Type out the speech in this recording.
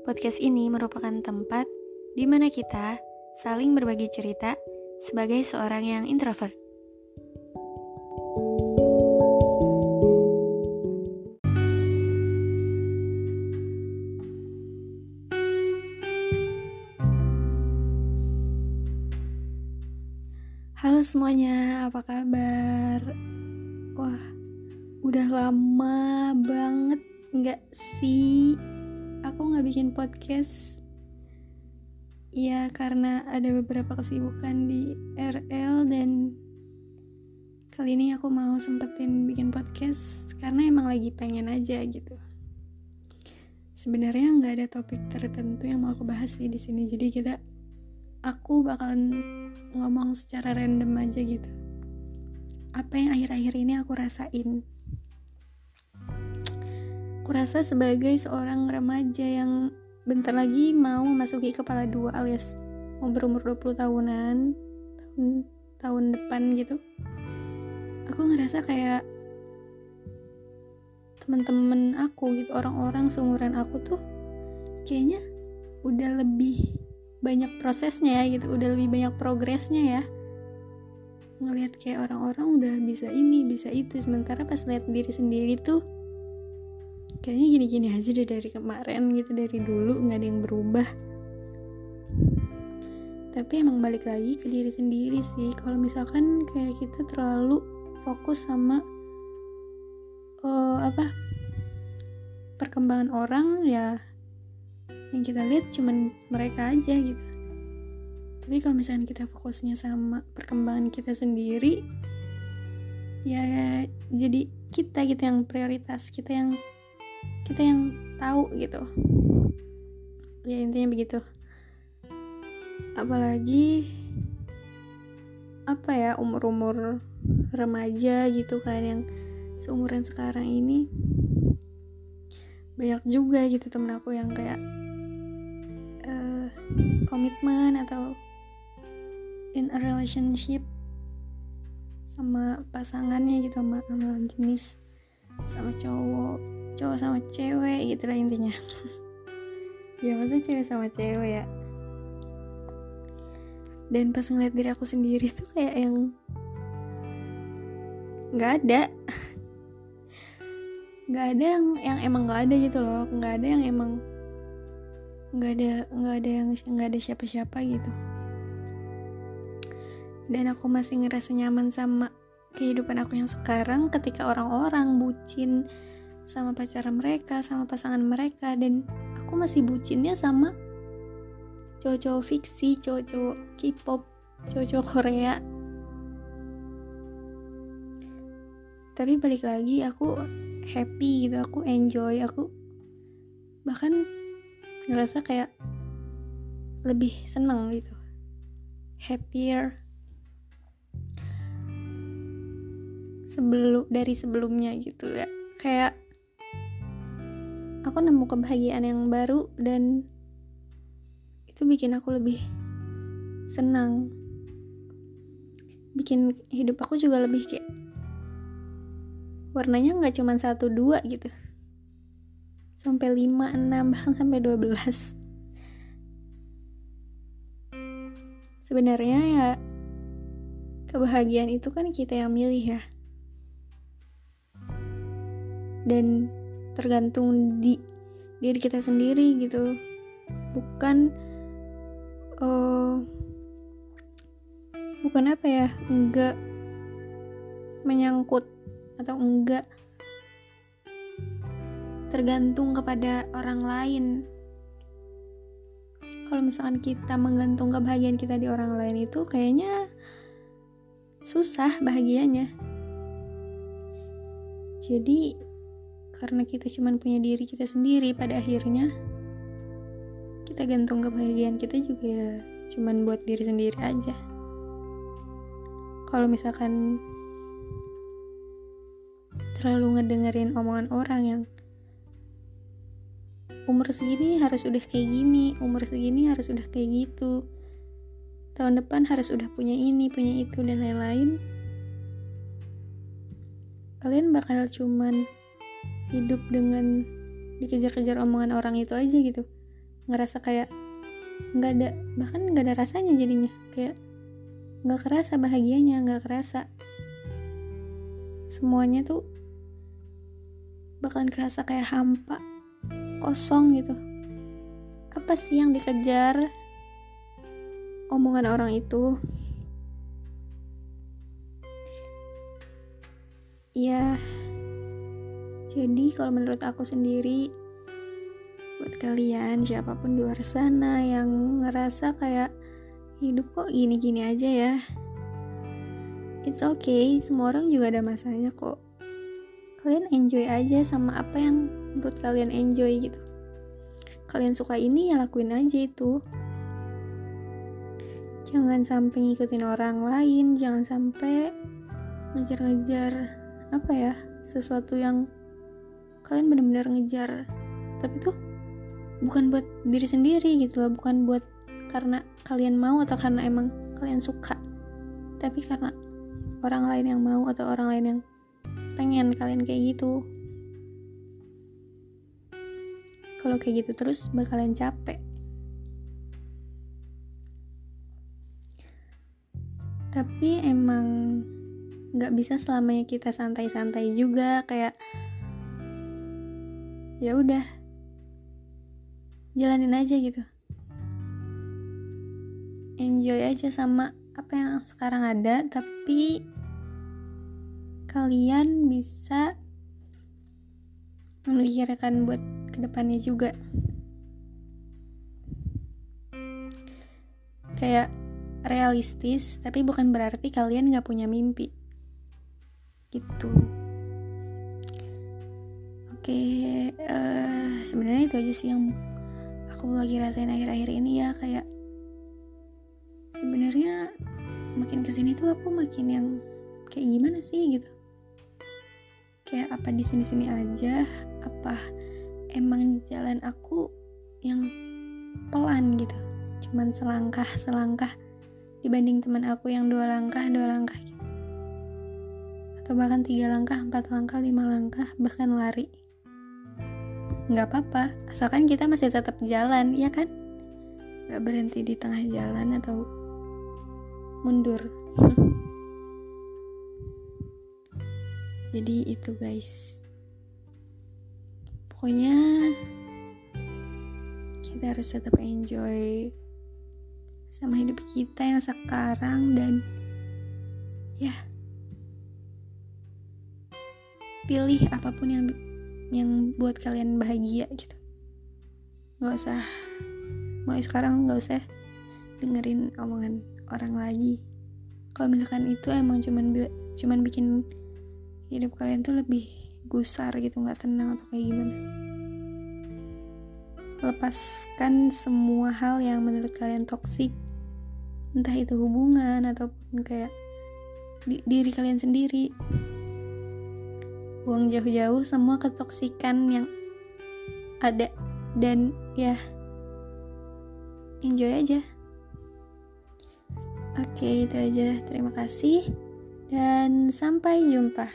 Podcast ini merupakan tempat di mana kita saling berbagi cerita sebagai seorang yang introvert. Halo semuanya, apa kabar? Wah, udah lama banget nggak sih aku nggak bikin podcast. Ya karena ada beberapa kesibukan di RL dan kali ini aku mau sempetin bikin podcast karena emang lagi pengen aja gitu. Sebenarnya nggak ada topik tertentu yang mau aku bahas sih di sini. Jadi kita aku bakalan ngomong secara random aja gitu. Apa yang akhir-akhir ini aku rasain aku rasa sebagai seorang remaja yang bentar lagi mau memasuki kepala dua alias mau berumur 20 tahunan tahun tahun depan gitu. Aku ngerasa kayak teman-teman aku gitu orang-orang seumuran aku tuh kayaknya udah lebih banyak prosesnya ya gitu udah lebih banyak progresnya ya. Ngelihat kayak orang-orang udah bisa ini bisa itu sementara pas lihat diri sendiri tuh kayaknya gini-gini aja deh dari kemarin gitu dari dulu nggak ada yang berubah. Tapi emang balik lagi ke diri sendiri sih. Kalau misalkan kayak kita terlalu fokus sama uh, apa perkembangan orang ya yang kita lihat cuman mereka aja gitu. Tapi kalau misalnya kita fokusnya sama perkembangan kita sendiri ya jadi kita gitu yang prioritas kita yang kita yang tahu gitu. Ya intinya begitu. Apalagi apa ya umur-umur remaja gitu kan yang seumuran sekarang ini banyak juga gitu temen aku yang kayak uh, komitmen atau in a relationship sama pasangannya gitu sama, sama jenis sama cowok cowok sama cewek gitu lah intinya. Ya masa cewek sama cewek ya. Dan pas ngeliat diri aku sendiri tuh kayak yang nggak ada. Nggak ada yang yang emang nggak ada gitu loh. Nggak ada yang emang nggak ada nggak ada yang nggak ada siapa-siapa gitu. Dan aku masih ngerasa nyaman sama kehidupan aku yang sekarang ketika orang-orang bucin sama pacar mereka sama pasangan mereka dan aku masih bucinnya sama cowok-cowok fiksi cowok-cowok K-pop cowok-cowok Korea. Tapi balik lagi aku happy gitu aku enjoy aku bahkan ngerasa kayak lebih senang gitu happier. Sebelum dari sebelumnya gitu ya. Kayak aku nemu kebahagiaan yang baru dan itu bikin aku lebih senang. Bikin hidup aku juga lebih kayak warnanya nggak cuma satu dua gitu. Sampai lima enam bahkan sampai dua belas. Sebenarnya ya kebahagiaan itu kan kita yang milih ya. Dan tergantung di diri kita sendiri gitu. Bukan uh, bukan apa ya enggak menyangkut atau enggak tergantung kepada orang lain. Kalau misalkan kita menggantung kebahagiaan kita di orang lain itu kayaknya susah bahagianya. Jadi karena kita cuma punya diri kita sendiri pada akhirnya kita gantung kebahagiaan kita juga ya cuman buat diri sendiri aja kalau misalkan terlalu ngedengerin omongan orang yang umur segini harus udah kayak gini, umur segini harus udah kayak gitu. Tahun depan harus udah punya ini, punya itu dan lain-lain. Kalian bakal cuman hidup dengan dikejar-kejar omongan orang itu aja gitu. Ngerasa kayak nggak ada bahkan nggak ada rasanya jadinya. Kayak nggak kerasa bahagianya nggak kerasa. Semuanya tuh bakalan kerasa kayak hampa kosong gitu. Apa sih yang dikejar omongan orang itu? Ya jadi kalau menurut aku sendiri buat kalian siapa pun di luar sana yang ngerasa kayak hidup kok gini-gini aja ya? It's okay semua orang juga ada masanya kok. Kalian enjoy aja sama apa yang menurut kalian enjoy gitu. Kalian suka ini ya lakuin aja itu. Jangan sampai ngikutin orang lain jangan sampai ngejar-ngejar apa ya sesuatu yang kalian benar-benar ngejar. Tapi tuh bukan buat diri sendiri gitu loh bukan buat karena kalian mau atau karena emang kalian suka. Tapi karena orang lain yang mau atau orang lain yang pengen kalian kayak gitu. Kalau kayak gitu terus bakalan capek. Tapi emang nggak bisa selamanya kita santai-santai juga kayak ya udah. Jalanin aja gitu. Enjoy aja sama apa yang sekarang ada tapi kalian bisa memikirkan buat ke depannya juga. Kayak realistis tapi bukan berarti kalian gak punya mimpi. Gitu oke uh, sebenarnya itu aja sih yang aku lagi rasain akhir-akhir ini ya kayak sebenarnya makin ke sini tuh aku makin yang kayak gimana sih gitu? Kayak apa di sini-sini aja? Apa emang jalan aku yang pelan gitu? Cuman selangkah selangkah dibanding teman aku yang dua langkah dua langkah gitu. Atau bahkan tiga langkah empat langkah lima langkah bahkan lari nggak apa-apa asalkan kita masih tetap jalan ya kan? Nggak berhenti di tengah jalan atau mundur. Jadi itu guys. Pokoknya kita harus tetap enjoy sama hidup kita yang sekarang dan ya pilih apa pun yang yang buat kalian bahagia gitu. Nggak usah. Mulai sekarang nggak usah dengerin omongan orang lagi. Kalau misalkan itu emang cuman cuman bikin hidup kalian tuh lebih gusar gitu nggak tenang atau kayak gimana. Lepaskan semua hal yang menurut kalian toksik. Entah itu hubungan ataupun kayak di, diri kalian sendiri buang jauh-jauh semua ketoksikan yang ada. Dan ya enjoy aja. Oke itu aja. Terima kasih. Dan sampai jumpa